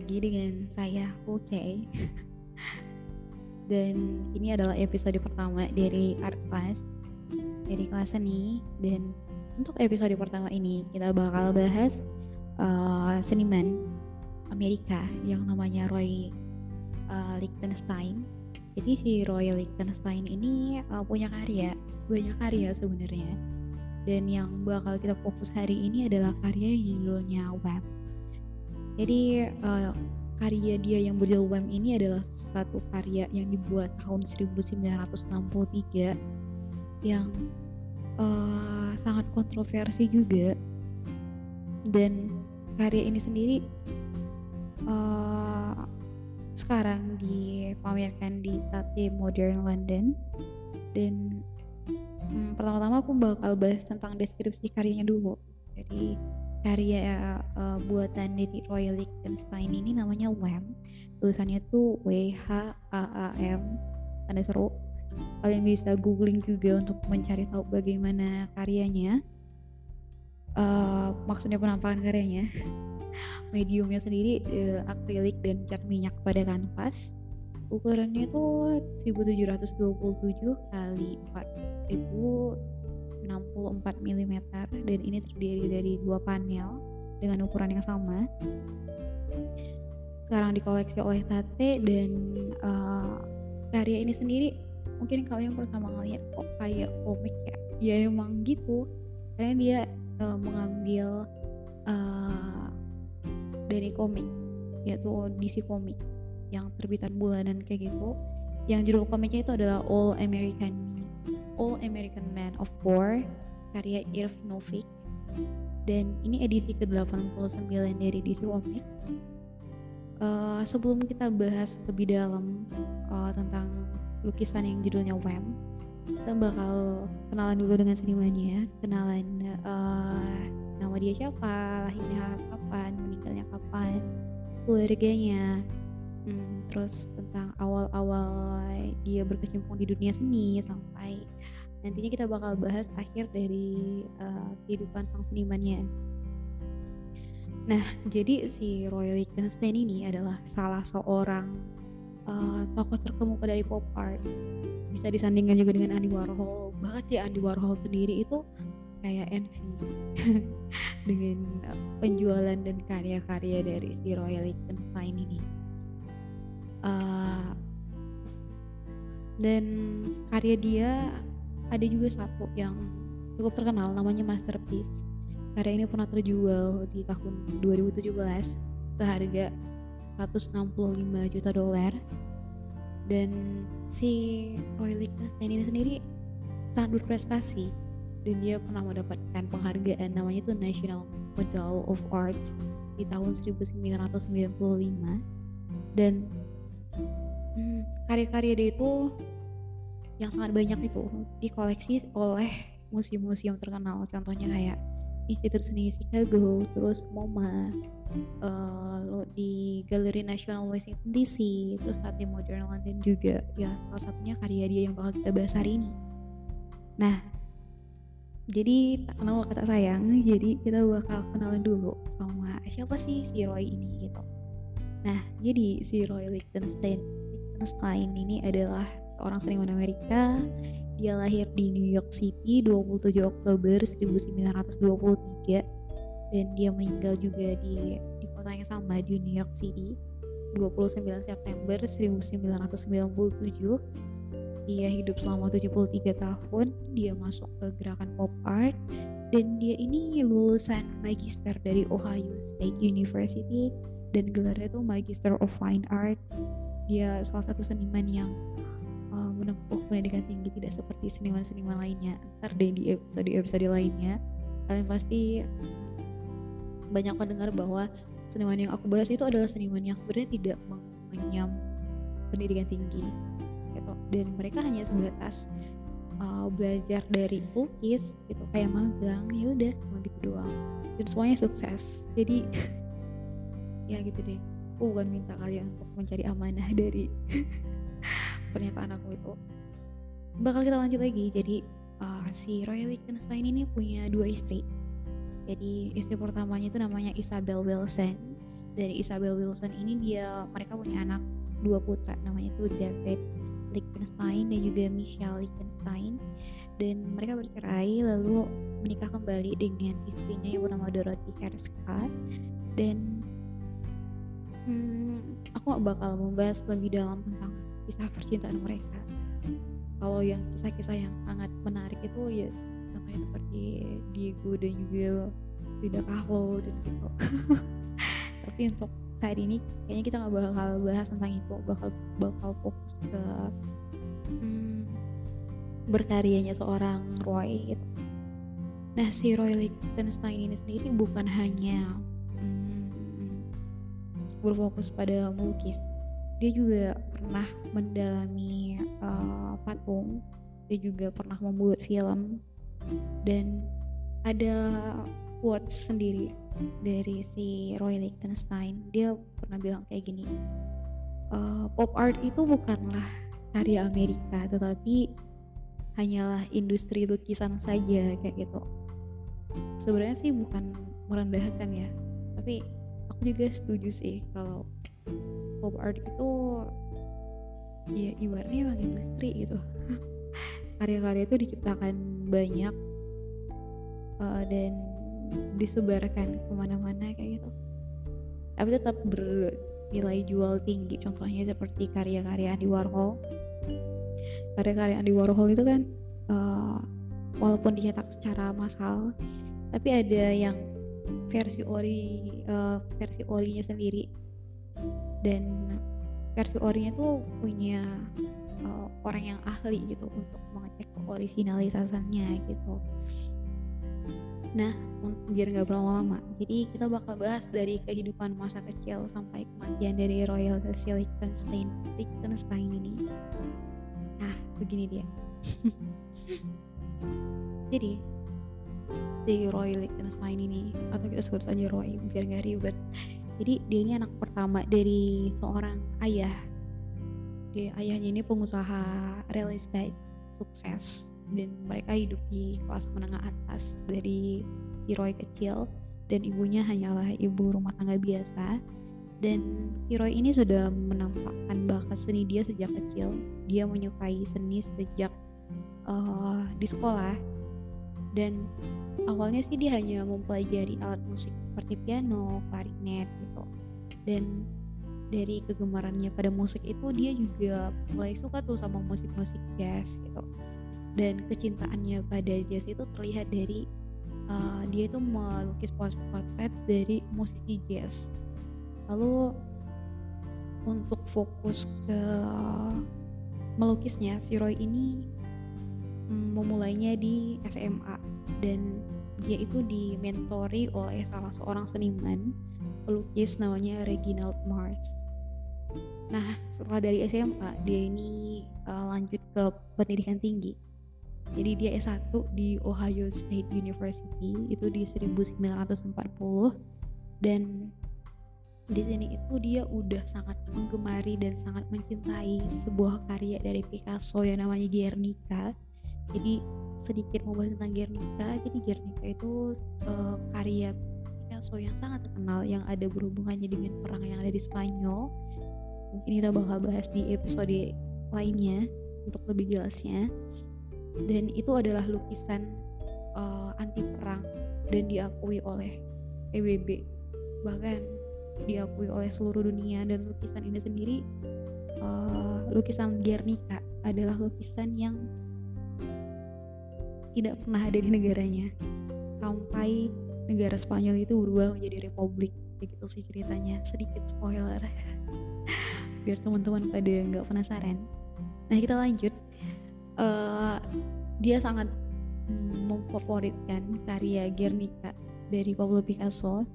lagi dengan saya Oke. Dan ini adalah episode pertama dari Art Class Dari kelas seni. Dan untuk episode pertama ini kita bakal bahas uh, seniman Amerika yang namanya Roy uh, Lichtenstein. Jadi si Roy Lichtenstein ini uh, punya karya, banyak karya sebenarnya. Dan yang bakal kita fokus hari ini adalah karya yang judulnya Web jadi uh, karya dia yang berjudul WEM ini adalah satu karya yang dibuat tahun 1963 yang uh, sangat kontroversi juga. Dan karya ini sendiri uh, sekarang dipamerkan di Tate Modern London. Dan hmm, pertama-tama aku bakal bahas tentang deskripsi karyanya dulu. Jadi karya uh, buatan dari Roy Lichtenstein ini namanya WAM tulisannya tuh W H A A M tanda seru. Kalian bisa googling juga untuk mencari tahu bagaimana karyanya. Uh, maksudnya penampakan karyanya. Mediumnya sendiri uh, akrilik dan cat minyak pada kanvas. Ukurannya tuh 1727 kali 4000 64 mm dan ini terdiri dari dua panel dengan ukuran yang sama. Sekarang dikoleksi oleh Tate dan uh, karya ini sendiri mungkin kalian pertama ngeliat kok kayak komik ya. Ya emang gitu. Karena dia uh, mengambil uh, dari komik yaitu DC komik yang terbitan bulanan kayak gitu. Yang judul komiknya itu adalah All American Me All American Man of War karya Irv Novick. Dan ini edisi ke-89 dari DC Comics. Uh, sebelum kita bahas lebih dalam uh, tentang lukisan yang judulnya Wham kita bakal kenalan dulu dengan senimannya kenalan uh, nama dia siapa lahirnya kapan meninggalnya kapan keluarganya hmm, terus tentang awal-awal dia berkecimpung di dunia seni sampai nantinya kita bakal bahas akhir dari uh, kehidupan sang senimannya. Nah, jadi si Roy Lichtenstein ini adalah salah seorang uh, tokoh terkemuka dari pop art. Bisa disandingkan juga dengan Andy Warhol. Bahkan si Andy Warhol sendiri itu kayak envy dengan penjualan dan karya-karya dari si Roy Lichtenstein ini. Uh, dan karya dia ada juga satu yang cukup terkenal namanya Masterpiece. Karya ini pernah terjual di tahun 2017 seharga 165 juta dolar. Dan si Roy Lichtenstein ini sendiri sangat berprestasi dan dia pernah mendapatkan penghargaan namanya itu National Medal of Arts di tahun 1995 dan karya-karya dia itu yang sangat banyak itu dikoleksi oleh museum-museum terkenal. Contohnya kayak Institut Seni Chicago terus MoMA uh, di Galeri Nasional Washington DC terus Tate Modern London juga. Ya salah satunya karya dia yang bakal kita bahas hari ini. Nah jadi tak kenal kata sayang jadi kita bakal kenalan dulu sama siapa sih si Roy ini gitu. Nah jadi si Roy Lichtenstein Lichtenstein ini adalah seorang seniman Amerika. Dia lahir di New York City 27 Oktober 1923 dan dia meninggal juga di di kota yang sama di New York City 29 September 1997. Dia hidup selama 73 tahun. Dia masuk ke gerakan pop art dan dia ini lulusan magister dari Ohio State University dan gelarnya itu Magister of Fine Art. Dia salah satu seniman yang uh, menempuh pendidikan tinggi tidak seperti seniman-seniman lainnya. Ntar deh di episode-episode lainnya kalian pasti banyak mendengar bahwa seniman yang aku bahas itu adalah seniman yang sebenarnya tidak mengenyam pendidikan tinggi gitu. Dan mereka hanya sebatas uh, belajar dari lukis gitu. Kayak magang ya udah cuma gitu doang. Dan semuanya sukses. Jadi ya gitu deh aku bukan minta kalian untuk mencari amanah dari pernyataan aku itu. Bakal kita lanjut lagi. Jadi uh, si Roy Lichtenstein ini punya dua istri. Jadi istri pertamanya itu namanya Isabel Wilson. Dari Isabel Wilson ini dia mereka punya anak dua putra. Namanya itu David Lichtenstein dan juga Michelle Lichtenstein. Dan mereka bercerai lalu menikah kembali dengan istrinya yang bernama Dorothy Herska dan hmm, aku bakal membahas lebih dalam tentang kisah percintaan mereka. Kalau yang kisah-kisah yang sangat menarik itu ya namanya seperti Diego dan juga Frida Kahlo dan gitu. Tapi untuk saat ini kayaknya kita nggak bakal bahas tentang itu. Bakal bakal fokus ke hmm, berkaryanya seorang Roy. Gitu. Nah si Roy Lichtenstein ini sendiri bukan hanya berfokus pada melukis, dia juga pernah mendalami uh, patung, dia juga pernah membuat film. Dan ada quotes sendiri dari si Roy Lichtenstein. Dia pernah bilang kayak gini uh, pop art itu bukanlah karya Amerika tetapi hanyalah industri lukisan saja kayak gitu. Sebenarnya sih bukan merendahkan ya tapi aku juga setuju sih kalau pop art itu ya ibaratnya emang industri gitu. Karya-karya itu diciptakan banyak uh, dan disebarkan ke mana-mana kayak gitu. Tapi tetap bernilai jual tinggi. Contohnya seperti karya-karya Andy Warhol. Karya-karya Andy Warhol itu kan uh, walaupun dicetak secara massal tapi ada yang versi ori uh, versi orinya sendiri dan versi orinya tuh punya uh, orang yang ahli gitu untuk mengecek originalisasinya gitu Nah, biar nggak berlama-lama, jadi kita bakal bahas dari kehidupan masa kecil sampai kematian dari Royal Liechtenstein, Liechtenstein ini. Nah, begini dia. jadi, si Roy Liechtenstein ini, atau kita sebut saja Roy, biar nggak ribet. Jadi, dia ini anak pertama dari seorang ayah. Dia ayahnya ini pengusaha real estate sukses. Dan mereka hidup di kelas menengah atas dari si Roy kecil. Dan ibunya hanyalah ibu rumah tangga biasa. Dan si Roy ini sudah menampakkan bakat seni dia sejak kecil. Dia menyukai seni sejak uh, di sekolah dan awalnya sih dia hanya mempelajari alat musik seperti piano, klarinet gitu. Dan dari kegemarannya pada musik itu dia juga mulai suka tuh sama musik-musik jazz gitu. Dan kecintaannya pada jazz itu terlihat dari uh, dia itu melukis potret dari musisi jazz. Lalu untuk fokus ke melukisnya si Roy ini memulainya di SMA dan dia itu dimentori oleh salah seorang seniman pelukis namanya Reginald Mars. Nah, setelah dari SMA, dia ini uh, lanjut ke pendidikan tinggi jadi dia S1 di Ohio State University itu di 1940 dan di sini itu dia udah sangat menggemari dan sangat mencintai sebuah karya dari Picasso yang namanya Guernica. Jadi sedikit mau bahas tentang Guernica. Jadi Guernica itu uh, karya Picasso yang sangat terkenal yang ada berhubungannya dengan perang yang ada di Spanyol. Mungkin kita bakal bahas di episode lainnya untuk lebih jelasnya dan itu adalah lukisan uh, anti perang dan diakui oleh PBB bahkan diakui oleh seluruh dunia dan lukisan ini sendiri uh, lukisan Guernica adalah lukisan yang tidak pernah ada di negaranya. Sampai negara Spanyol itu berubah menjadi republik. Begitu sih ceritanya. Sedikit spoiler. Biar teman-teman pada nggak penasaran. Nah kita lanjut. Uh, dia sangat memfavoritkan karya Guernica dari Pablo Picasso.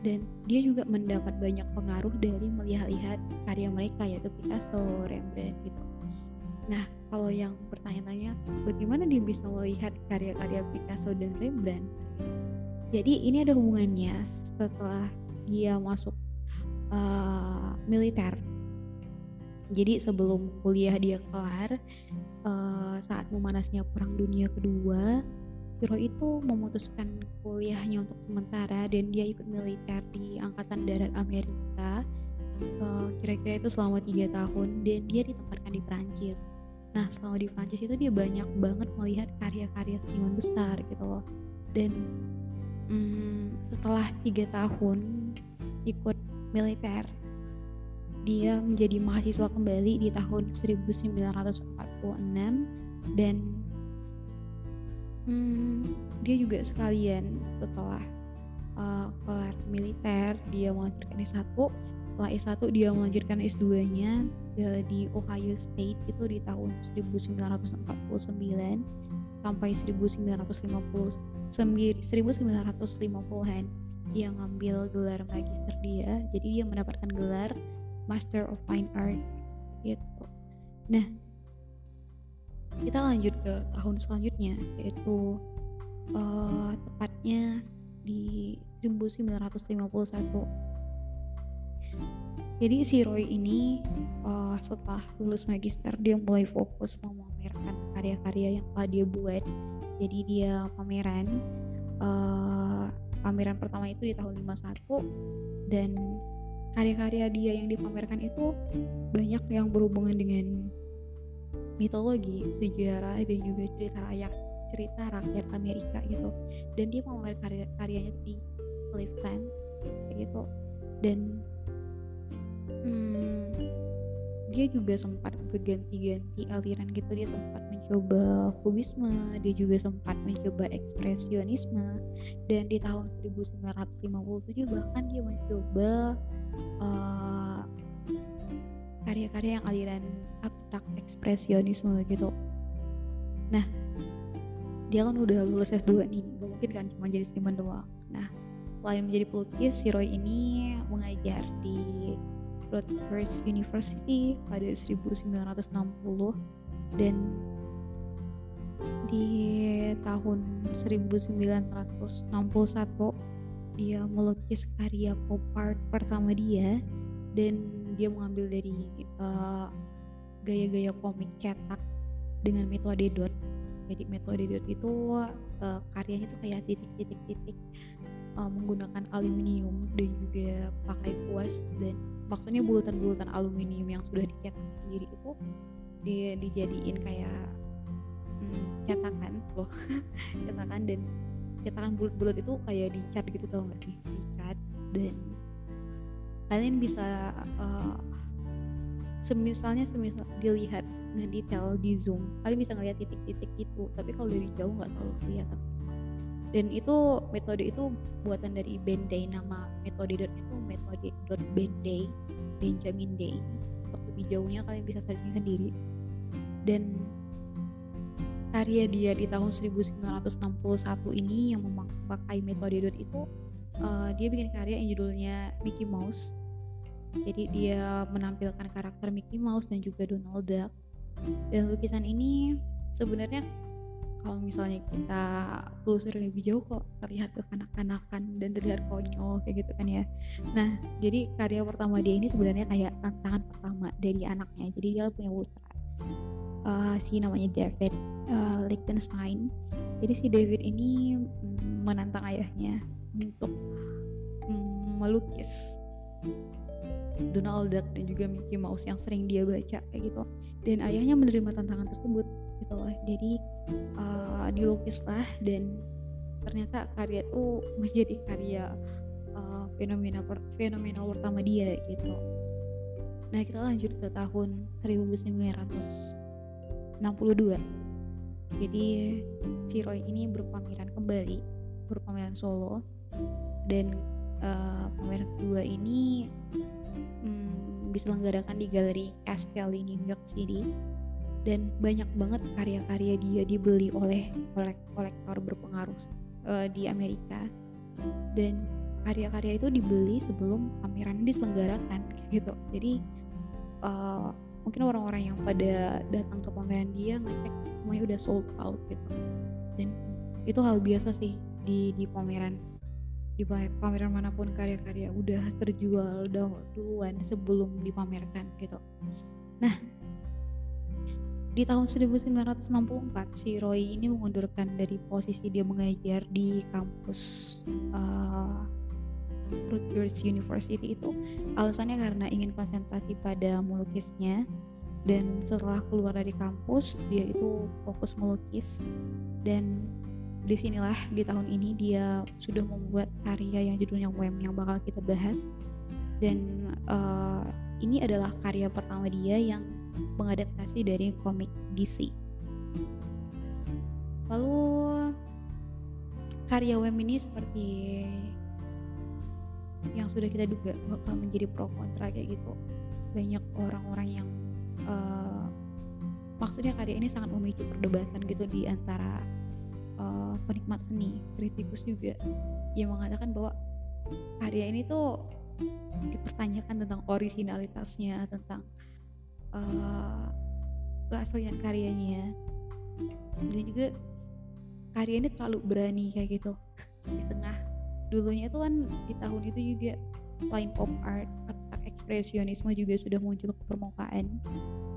Dan dia juga mendapat banyak pengaruh dari melihat-lihat karya mereka yaitu Picasso, Rembrandt gitu. Nah, kalau yang bertanya-tanya bagaimana dia bisa melihat karya-karya Picasso dan Rembrandt? Jadi ini ada hubungannya setelah dia masuk uh, militer jadi sebelum kuliah dia kelar uh, saat memanasnya perang dunia kedua Hiro itu memutuskan kuliahnya untuk sementara dan dia ikut militer di Angkatan Darat Amerika uh, kira-kira itu selama tiga tahun dan dia ditempatkan di Prancis. Nah selama di Prancis itu dia banyak banget melihat karya-karya seniman besar gitu loh. Dan um, setelah tiga tahun ikut militer, dia menjadi mahasiswa kembali di tahun 1946 dan hmm, dia juga sekalian setelah uh, kelar militer dia melanjutkan S1 setelah S1 dia melanjutkan S2-nya uh, di Ohio State itu di tahun 1949 sampai 1950 1950-an dia ngambil gelar magister dia. Jadi dia mendapatkan gelar Master of Fine Art gitu. Nah kita lanjut ke tahun selanjutnya yaitu uh, tepatnya di 1951 jadi si Roy ini uh, setelah lulus magister dia mulai fokus memamerkan karya-karya yang telah dia buat. Jadi dia pameran uh, pameran pertama itu di tahun 51 dan karya-karya dia yang dipamerkan itu banyak yang berhubungan dengan mitologi, sejarah dan juga cerita rakyat cerita rakyat Amerika gitu. Dan dia mau karya karyanya di Cleveland kayak gitu. Dan hmm, dia juga sempat berganti-ganti aliran gitu. Dia sempat mencoba kubisme dia juga sempat mencoba ekspresionisme. Dan di tahun 1957 bahkan dia mencoba uh, karya-karya yang aliran abstrak ekspresionisme gitu. Nah dia kan udah lulus S2 nih. Gak mungkin kan cuma jadi seniman doang. Nah selain menjadi pelukis si Roy ini mengajar di Rutgers University pada 1960 dan di tahun 1961 dia melukis karya pop art pertama dia dan dia mengambil dari uh, gaya-gaya komik cetak dengan metode dot. Jadi metode dot itu uh, karyanya itu kayak titik-titik-titik uh, menggunakan aluminium dan juga pakai kuas dan maksudnya bulutan-bulutan aluminium yang sudah dicetak sendiri itu dia dijadiin kayak hmm, cetakan loh. Cetakan dan cetakan bulat-bulat itu kayak dicat gitu tau gak sih? Dicat dan kalian bisa uh, semisalnya semisal dilihat dengan detail di zoom. Kalian bisa ngeliat titik-titik itu tapi kalau dari jauh nggak terlalu kelihatan dan itu metode itu buatan dari Benday nama metode itu metode dot Benday Benjamin Day. Untuk lebih jauhnya kalian bisa searching sendiri. Dan karya dia di tahun 1961 ini yang memakai metode dot itu uh, dia bikin karya yang judulnya Mickey Mouse. Jadi dia menampilkan karakter Mickey Mouse dan juga Donald Duck. Dan lukisan ini sebenarnya kalau misalnya kita telusuri lebih jauh kok terlihat kekanak-kanakan dan terlihat konyol kayak gitu kan ya. Nah jadi karya pertama dia ini sebenarnya kayak tantangan pertama dari anaknya. Jadi dia punya putra uh, si namanya David uh, Lichtenstein jadi si David ini mm, menantang ayahnya untuk mm, melukis Donald Duck dan juga Mickey Mouse yang sering dia baca kayak gitu. Dan ayahnya menerima tantangan tersebut gitu loh. Jadi uh, dilukislah dan ternyata karya itu menjadi karya uh, fenomena per, fenomena pertama dia gitu. Nah kita lanjut ke tahun 1962 jadi si Roy ini berpameran kembali berpameran solo. Dan uh, pameran kedua ini hmm, diselenggarakan di galeri Castell di New York City dan banyak banget karya-karya dia dibeli oleh kolektor berpengaruh uh, di Amerika. Dan karya-karya itu dibeli sebelum pameran diselenggarakan gitu. Jadi uh, mungkin orang-orang yang pada datang ke pameran dia ngecek semuanya udah sold out gitu. Dan itu hal biasa sih di di pameran. Di pameran mana pun karya-karya udah terjual duluan sebelum dipamerkan gitu. Nah, di tahun 1964 si Roy ini mengundurkan dari posisi dia mengajar di kampus uh, Rutgers University itu. Alasannya karena ingin konsentrasi pada melukisnya. Dan setelah keluar dari kampus dia itu fokus melukis. Dan di sinilah di tahun ini dia sudah membuat karya yang judulnya WEM yang bakal kita bahas. Dan uh, ini adalah karya pertama dia yang mengadaptasi dari komik DC. Lalu karya WEM ini seperti yang sudah kita duga bakal menjadi pro kontra kayak gitu. Banyak orang-orang yang uh, maksudnya karya ini sangat memicu perdebatan gitu di antara uh, penikmat seni, kritikus juga yang mengatakan bahwa karya ini tuh dipertanyakan tentang originalitasnya, tentang uh, keaslian karyanya dan juga karya ini terlalu berani kayak gitu. Di tengah dulunya itu kan di tahun itu juga selain pop art abstrak ekspresionisme juga sudah muncul ke permukaan.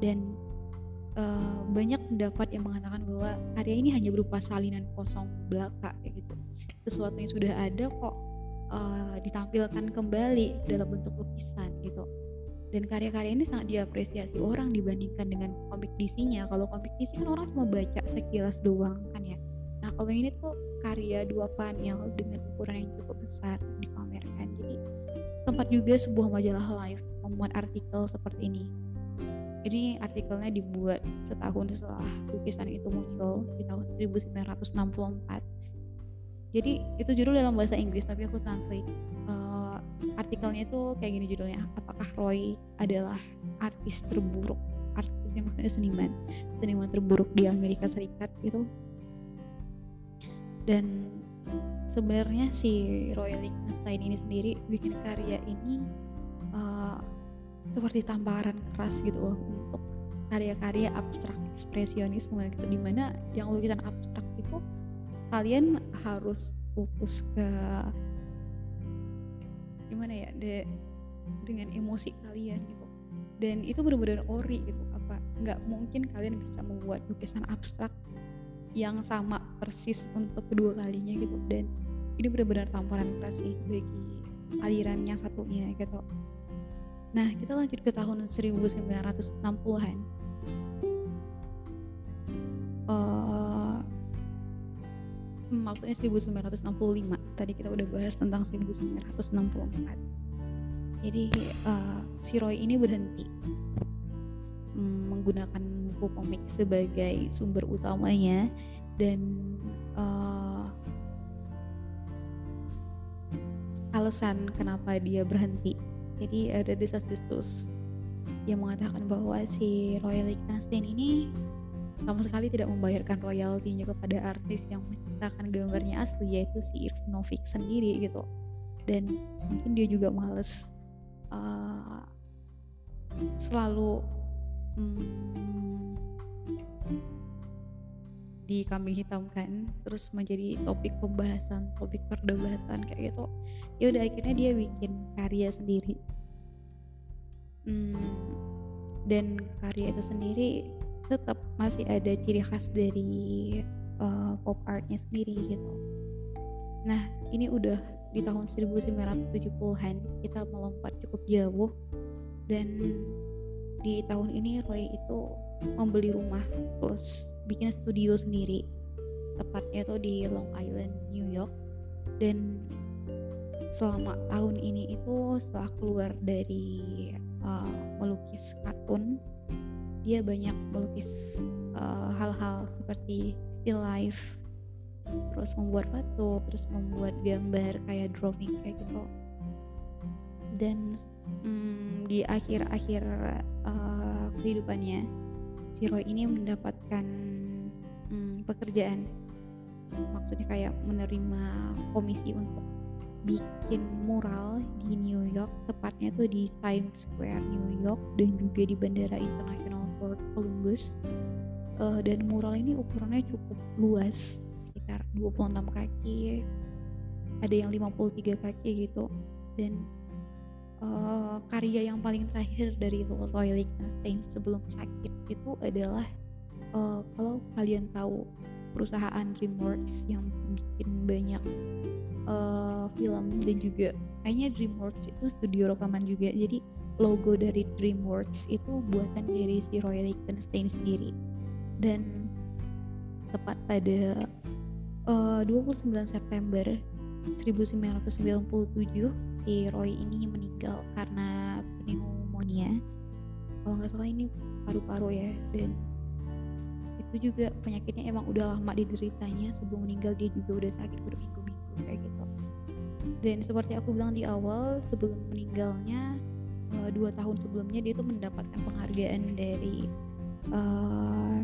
Dan uh, banyak pendapat yang mengatakan bahwa karya ini hanya berupa salinan kosong belaka kayak gitu. Sesuatu yang sudah ada kok uh, ditampilkan kembali dalam bentuk lukisan gitu dan karya-karya ini sangat diapresiasi orang dibandingkan dengan komik DC-nya kalau komik DC kan orang cuma baca sekilas doang kan ya. Nah kalau ini tuh karya dua panel dengan ukuran yang cukup besar dipamerkan. Jadi tempat juga sebuah majalah live memuat artikel seperti ini. Ini artikelnya dibuat setahun setelah lukisan itu muncul di tahun 1964 jadi itu judul dalam bahasa Inggris tapi aku translate uh, artikelnya itu kayak gini judulnya apakah Roy adalah artis terburuk? Artis yang maksudnya seniman. Seniman terburuk di Amerika Serikat gitu. Dan sebenarnya si Roy Lichtenstein ini sendiri bikin karya ini uh, seperti tamparan keras gitu loh untuk karya-karya abstrak ekspresionisme gitu di mana yang lukisan abstrak itu kalian harus fokus ke gimana ya de, dengan emosi kalian gitu. Dan itu benar-benar ori gitu apa nggak mungkin kalian bisa membuat lukisan abstrak yang sama persis untuk kedua kalinya gitu. Dan ini benar-benar tamparan keras sih bagi aliran yang satunya gitu. Nah kita lanjut ke tahun 1960-an maksudnya 1965 tadi kita udah bahas tentang 1964 jadi uh, si Roy ini berhenti um, menggunakan buku komik sebagai sumber utamanya dan uh, alasan kenapa dia berhenti. Jadi ada desas-desus yang mengatakan bahwa si Roy Lichtenstein ini sama sekali tidak membayarkan royaltinya kepada artis yang menciptakan gambarnya asli yaitu si Irv Novik sendiri gitu. Dan mungkin dia juga males uh, selalu hmm, kambing hitamkan terus menjadi topik pembahasan topik perdebatan kayak gitu. Ya udah akhirnya dia bikin karya sendiri. Hmm, dan karya itu sendiri tetap masih ada ciri khas dari uh, pop artnya sendiri gitu. Nah ini udah di tahun 1970-an kita melompat cukup jauh. Dan di tahun ini Roy itu membeli rumah terus bikin studio sendiri. Tepatnya tuh di Long Island New York. Dan selama tahun ini itu setelah keluar dari uh, melukis kartun dia banyak melukis eh, hal-hal uh, seperti still life terus membuat batu terus membuat gambar kayak drawing kayak gitu. Dan hmm, di akhir-akhir uh, kehidupannya si Roy ini mendapatkan hmm, pekerjaan. Maksudnya kayak menerima komisi untuk bikin mural di New York tepatnya tuh di Times Square New York dan juga di Bandara Internasional Port Columbus. Uh, dan mural ini ukurannya cukup luas sekitar 26 kaki. Ada yang 53 kaki gitu. Dan uh, karya yang paling terakhir dari Roy Lichtenstein sebelum sakit itu adalah uh, kalau kalian tahu perusahaan DreamWorks yang bikin banyak uh, film dan juga kayaknya DreamWorks itu studio rekaman juga. Jadi logo dari DreamWorks itu buatan dari si Roy Lichtenstein sendiri. Dan tepat pada uh, 29 September 1997 si Roy ini meninggal karena pneumonia. Kalau nggak salah ini paru-paru ya dan itu juga penyakitnya emang udah lama dideritanya sebelum meninggal dia juga udah sakit berminggu-minggu kayak gitu. Dan seperti aku bilang di awal sebelum meninggalnya uh, dua tahun sebelumnya dia tuh mendapatkan penghargaan dari uh,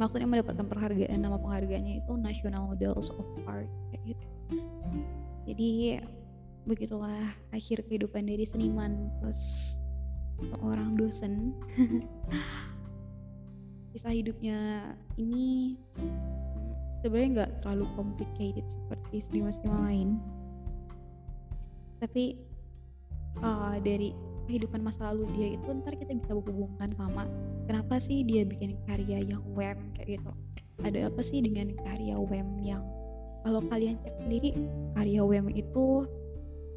maksudnya mendapatkan penghargaan nama penghargaannya itu National Medals of Art kayak gitu. Jadi begitulah akhir kehidupan dari seniman plus seorang dosen. Kisah hidupnya ini sebenarnya nggak terlalu complicated seperti seniman-seniman lain. Tapi uh, dari kehidupan masa lalu dia itu ntar kita bisa hubungkan sama kenapa sih dia bikin karya yang web kayak gitu. Ada apa sih dengan karya web yang kalau kalian cek sendiri karya web itu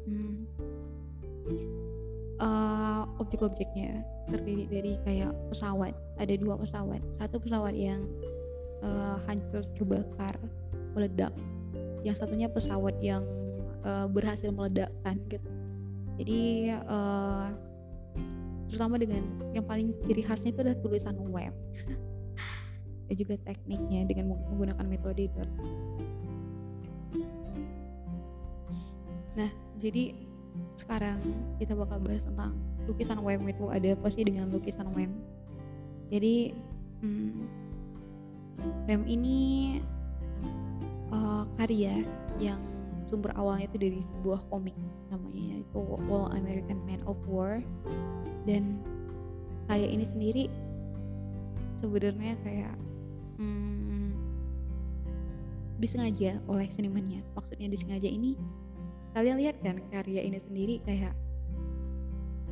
hmm, uh, objek-objeknya. Terdiri dari kayak pesawat ada dua pesawat. Satu pesawat yang uh, hancur terbakar meledak. Yang satunya pesawat yang uh, berhasil meledakkan gitu jadi uh, terutama dengan yang paling ciri khasnya itu adalah tulisan web. Dan juga tekniknya dengan menggunakan metode dot nah jadi sekarang kita bakal bahas tentang lukisan web itu ada apa sih dengan lukisan web. Jadi hmm, web ini uh, karya yang sumber awalnya itu dari sebuah komik namanya itu All American Man of War. Dan karya ini sendiri sebenarnya kayak hmm, disengaja oleh senimannya. Maksudnya disengaja ini kalian lihat kan karya ini sendiri kayak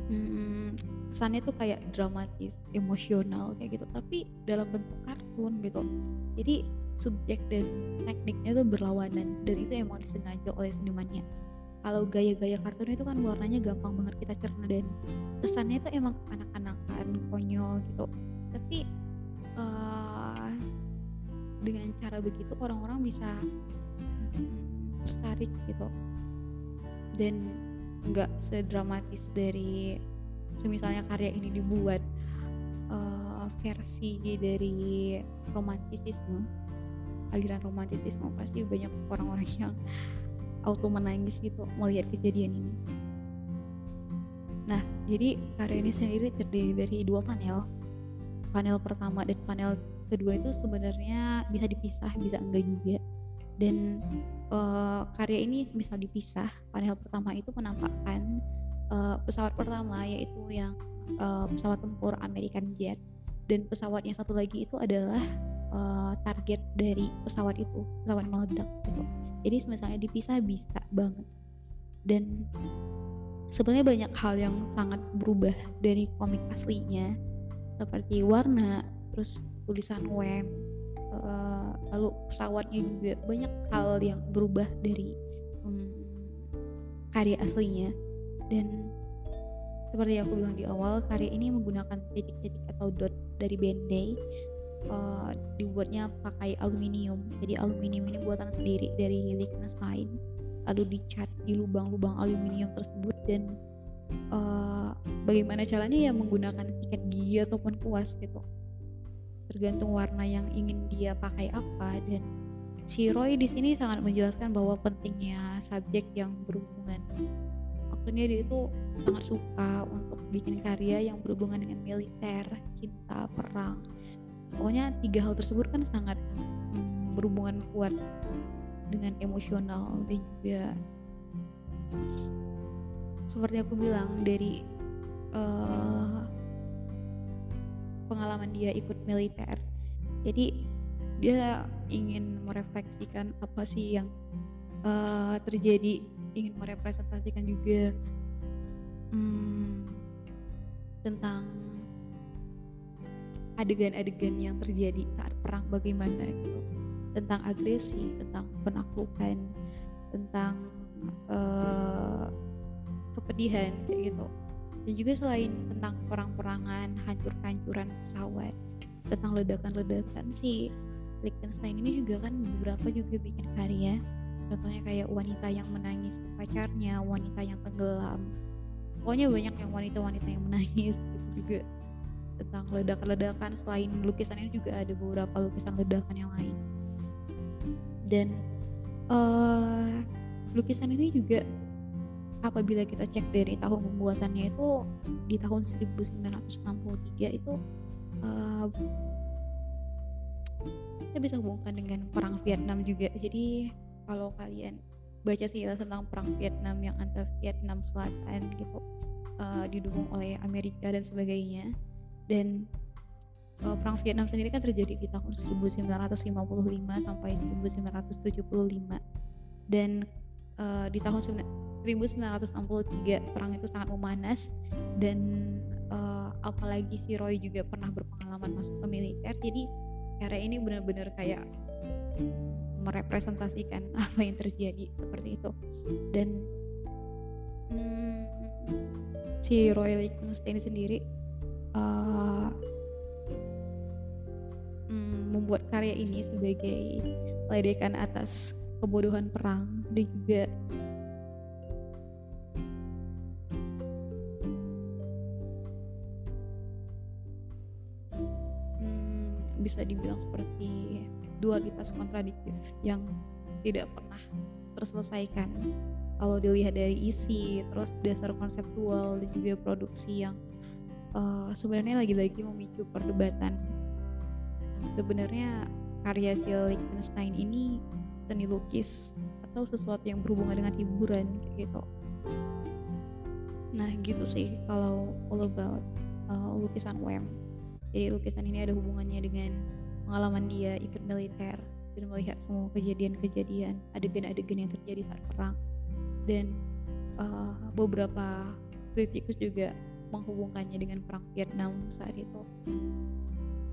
hmm, kesannya tuh kayak dramatis emosional kayak gitu. Tapi dalam bentuk kartun gitu. Jadi subjek dan tekniknya tuh berlawanan dan itu emang disengaja oleh senimannya. Kalau gaya-gaya kartun itu kan warnanya gampang banget kita cerna dan kesannya itu emang anak-anakan konyol gitu. Tapi uh, dengan cara begitu orang-orang bisa hmm, tertarik gitu. Dan nggak sedramatis dari semisalnya karya ini dibuat uh, versi dari romantisisme aliran romantisisme pasti banyak orang-orang yang auto menangis gitu melihat kejadian ini. Nah, jadi karya ini sendiri terdiri dari dua panel. Panel pertama dan panel kedua itu sebenarnya bisa dipisah, bisa enggak juga. Dan uh, karya ini bisa dipisah. Panel pertama itu menampakkan uh, pesawat pertama yaitu yang uh, pesawat tempur American Jet dan pesawat yang satu lagi itu adalah uh, target dari pesawat itu pesawat meledak gitu. Jadi misalnya dipisah bisa banget. Dan sebenarnya banyak hal yang sangat berubah dari komik aslinya. Seperti warna terus tulisan web uh, lalu pesawatnya juga. Banyak hal yang berubah dari um, karya aslinya. Dan seperti yang aku bilang di awal karya ini menggunakan titik-titik atau dot dari Bandai uh, dibuatnya pakai aluminium. Jadi aluminium ini buatan sendiri dari Liechtenstein lalu dicat di lubang-lubang aluminium tersebut dan uh, bagaimana caranya ya menggunakan sikat gigi ataupun kuas gitu. Tergantung warna yang ingin dia pakai apa dan si Roy di sini sangat menjelaskan bahwa pentingnya subjek yang berhubungan. Maksudnya dia itu sangat suka untuk bikin karya yang berhubungan dengan militer cinta perang pokoknya tiga hal tersebut kan sangat hmm, berhubungan kuat dengan emosional dan juga seperti aku bilang dari uh, pengalaman dia ikut militer. Jadi dia ingin merefleksikan apa sih yang uh, terjadi ingin merepresentasikan juga hmm, tentang adegan-adegan yang terjadi saat perang bagaimana gitu. Tentang agresi tentang penaklukan tentang uh, kepedihan kayak gitu. Dan juga selain tentang perang-perangan hancur-hancuran pesawat tentang ledakan-ledakan si Liechtenstein ini juga kan beberapa juga bikin karya. Contohnya kayak wanita yang menangis pacarnya wanita yang tenggelam. Pokoknya banyak yang wanita-wanita yang menangis gitu juga tentang ledakan-ledakan. Selain lukisan ini juga ada beberapa lukisan ledakan yang lain. Dan uh, lukisan ini juga apabila kita cek dari tahun pembuatannya itu di tahun 1963 itu uh, kita bisa hubungkan dengan perang Vietnam juga. Jadi kalau kalian baca sejarah tentang perang Vietnam yang antar Vietnam Selatan gitu uh, didukung oleh Amerika dan sebagainya dan uh, perang Vietnam sendiri kan terjadi di tahun 1955 sampai 1975 dan uh, di tahun 1963 perang itu sangat memanas dan uh, apalagi si Roy juga pernah berpengalaman masuk ke militer. Jadi karya ini benar-benar kayak merepresentasikan apa yang terjadi seperti itu. Dan hmm, si Roy Lichtenstein sendiri uh, membuat karya ini sebagai ledekan atas kebodohan perang dan juga hmm, bisa dibilang seperti dualitas kontradiktif yang tidak pernah terselesaikan. Kalau dilihat dari isi terus dasar konseptual dan juga produksi yang uh, sebenarnya lagi-lagi memicu perdebatan. Sebenarnya karya si Liechtenstein ini seni lukis atau sesuatu yang berhubungan dengan hiburan gitu. Nah gitu sih kalau all about uh, lukisan Wem jadi lukisan ini ada hubungannya dengan pengalaman dia ikut militer dan melihat semua kejadian-kejadian adegan-adegan yang terjadi saat perang. Dan uh, beberapa kritikus juga menghubungkannya dengan perang Vietnam saat itu.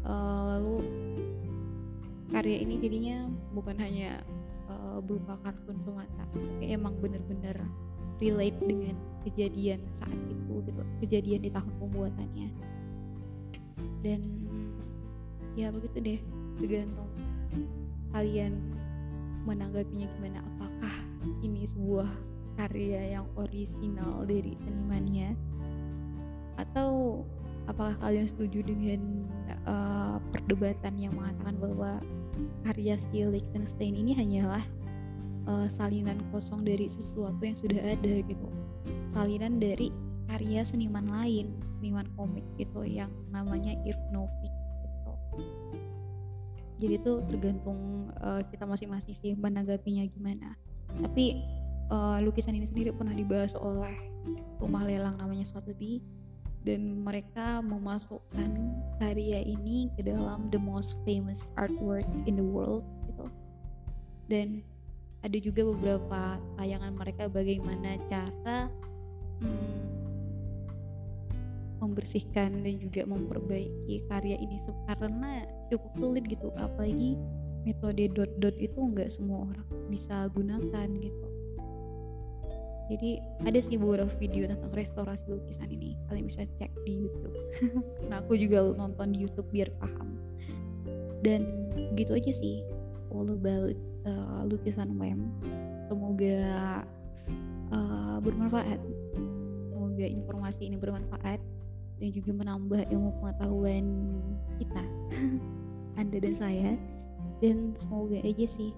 Uh, lalu karya ini jadinya bukan hanya uh, berupa kartun semata tapi emang benar-benar relate dengan kejadian saat itu gitu kejadian di tahun pembuatannya. Dan ya begitu deh tergantung kalian menanggapinya gimana. Apakah ini sebuah karya yang orisinal dari senimannya atau apakah kalian setuju dengan uh, perdebatan yang mengatakan bahwa karya si Liechtenstein ini hanyalah uh, salinan kosong dari sesuatu yang sudah ada gitu? Salinan dari karya seniman lain seniman komik gitu yang namanya Irv Novick jadi itu tergantung uh, kita masing-masing sih menanggapinya gimana. Tapi uh, lukisan ini sendiri pernah dibahas oleh rumah lelang namanya Sotheby dan mereka memasukkan karya ini ke dalam the most famous artworks in the world gitu. Dan ada juga beberapa tayangan mereka bagaimana cara hmm, membersihkan dan juga memperbaiki karya ini karena cukup sulit gitu. Apalagi metode dot dot itu nggak semua orang bisa gunakan gitu jadi ada sih beberapa video tentang restorasi lukisan ini. Kalian bisa cek di YouTube. Nah aku juga nonton di YouTube biar paham. Dan gitu aja sih. All about uh, lukisan mem semoga uh, bermanfaat. Semoga informasi ini bermanfaat dan juga menambah ilmu pengetahuan kita anda dan saya. Dan semoga aja sih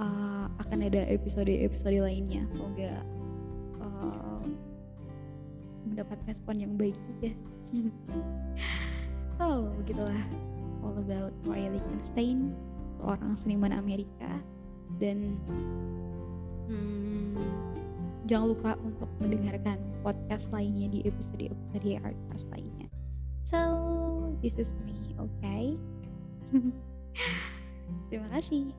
uh, akan ada episode-episode lainnya. Semoga uh, mendapat respon yang baik juga. So begitulah. All about Roy Lichtenstein seorang seniman Amerika. Dan hmm, jangan lupa untuk mendengarkan podcast lainnya di episode-episode Artcast lainnya. So this is me okay? Terima kasih.